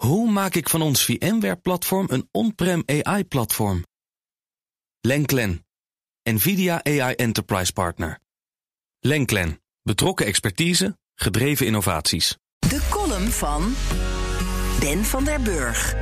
Hoe maak ik van ons VMware-platform een on-prem AI-platform? Lenklen, NVIDIA AI Enterprise Partner. Lenklen, betrokken expertise, gedreven innovaties. De column van Ben van der Burg.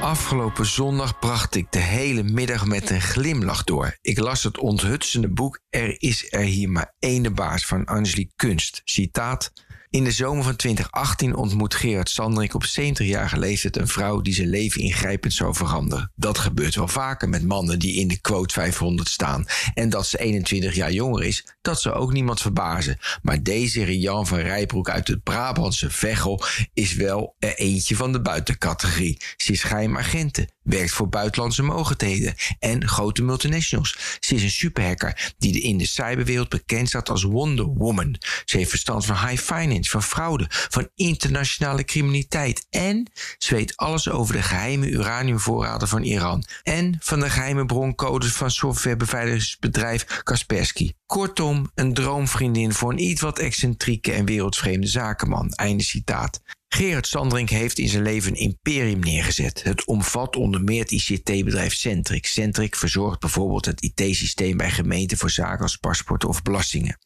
Afgelopen zondag bracht ik de hele middag met een glimlach door. Ik las het onthutsende boek Er is er hier maar één baas van Angelique Kunst. Citaat. In de zomer van 2018 ontmoet Gerard Sanderik op 70-jarige leeftijd een vrouw die zijn leven ingrijpend zou veranderen. Dat gebeurt wel vaker met mannen die in de quote 500 staan. En dat ze 21 jaar jonger is, dat zou ook niemand verbazen. Maar deze Rian van Rijbroek uit het Brabantse Veghel is wel er eentje van de buitencategorie. Ze is geheimagenten, werkt voor buitenlandse mogendheden en grote multinationals. Ze is een superhacker die in de cyberwereld bekend staat als Wonder Woman. Ze heeft verstand van high finance, van fraude, van internationale criminaliteit en ze weet alles over de geheime uraniumvoorraden van Iran en van de geheime broncodes van softwarebeveiligingsbedrijf Kaspersky. Kortom, een droomvriendin voor een iets wat excentrieke en wereldvreemde zakenman. Einde citaat. Gerard Sandring heeft in zijn leven een imperium neergezet. Het omvat onder meer het ICT-bedrijf Centric. Centric verzorgt bijvoorbeeld het IT-systeem bij gemeenten voor zaken als paspoorten of belastingen.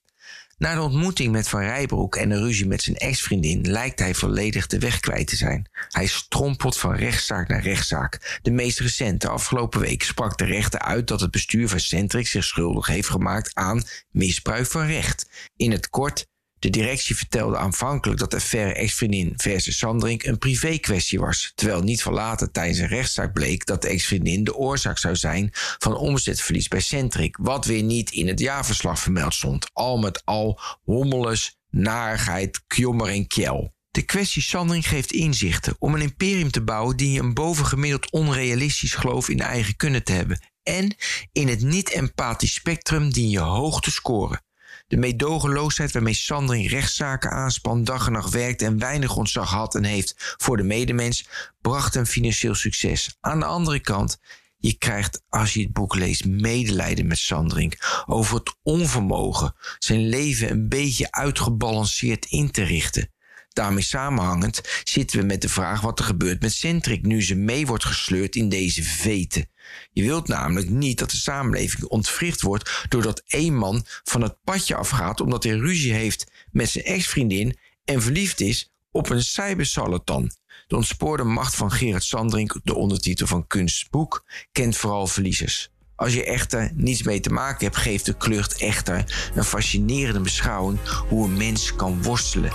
Na de ontmoeting met Van Rijbroek en de ruzie met zijn ex-vriendin lijkt hij volledig de weg kwijt te zijn. Hij strompelt van rechtszaak naar rechtszaak. De meest recente, afgelopen week, sprak de rechter uit dat het bestuur van Centric zich schuldig heeft gemaakt aan misbruik van recht. In het kort, de directie vertelde aanvankelijk dat de affaire ex-vriendin versus Sandring een privé-kwestie was, terwijl niet van later tijdens een rechtszaak bleek dat de ex-vriendin de oorzaak zou zijn van omzetverlies bij Centric, wat weer niet in het jaarverslag vermeld stond. Al met al hommeles, narigheid, kjommer en kjel. De kwestie Sandring geeft inzichten. Om een imperium te bouwen dien je een bovengemiddeld onrealistisch geloof in eigen kunnen te hebben. En in het niet-empathisch spectrum dien je hoog te scoren. De meedogenloosheid waarmee Sandring rechtszaken aanspant, dag en nacht werkte en weinig ontzag had en heeft voor de medemens, bracht hem financieel succes. Aan de andere kant, je krijgt als je het boek leest medelijden met Sandring over het onvermogen zijn leven een beetje uitgebalanceerd in te richten. Daarmee samenhangend zitten we met de vraag wat er gebeurt met Centric nu ze mee wordt gesleurd in deze veten. Je wilt namelijk niet dat de samenleving ontwricht wordt doordat één man van het padje afgaat omdat hij ruzie heeft met zijn ex-vriendin en verliefd is op een cybersarlatan. De ontspoorde macht van Gerard Sandring, de ondertitel van Kunstboek, kent vooral verliezers. Als je echter niets mee te maken hebt, geeft de klucht echter een fascinerende beschouwing hoe een mens kan worstelen.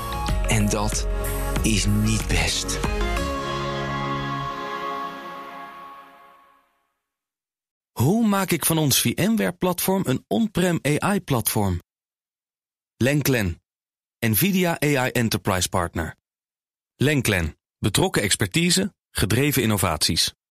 En dat is niet best. Hoe maak ik van ons VMware-platform een on-prem AI-platform? Lenklen, NVIDIA AI Enterprise Partner. Lenklen, betrokken expertise, gedreven innovaties.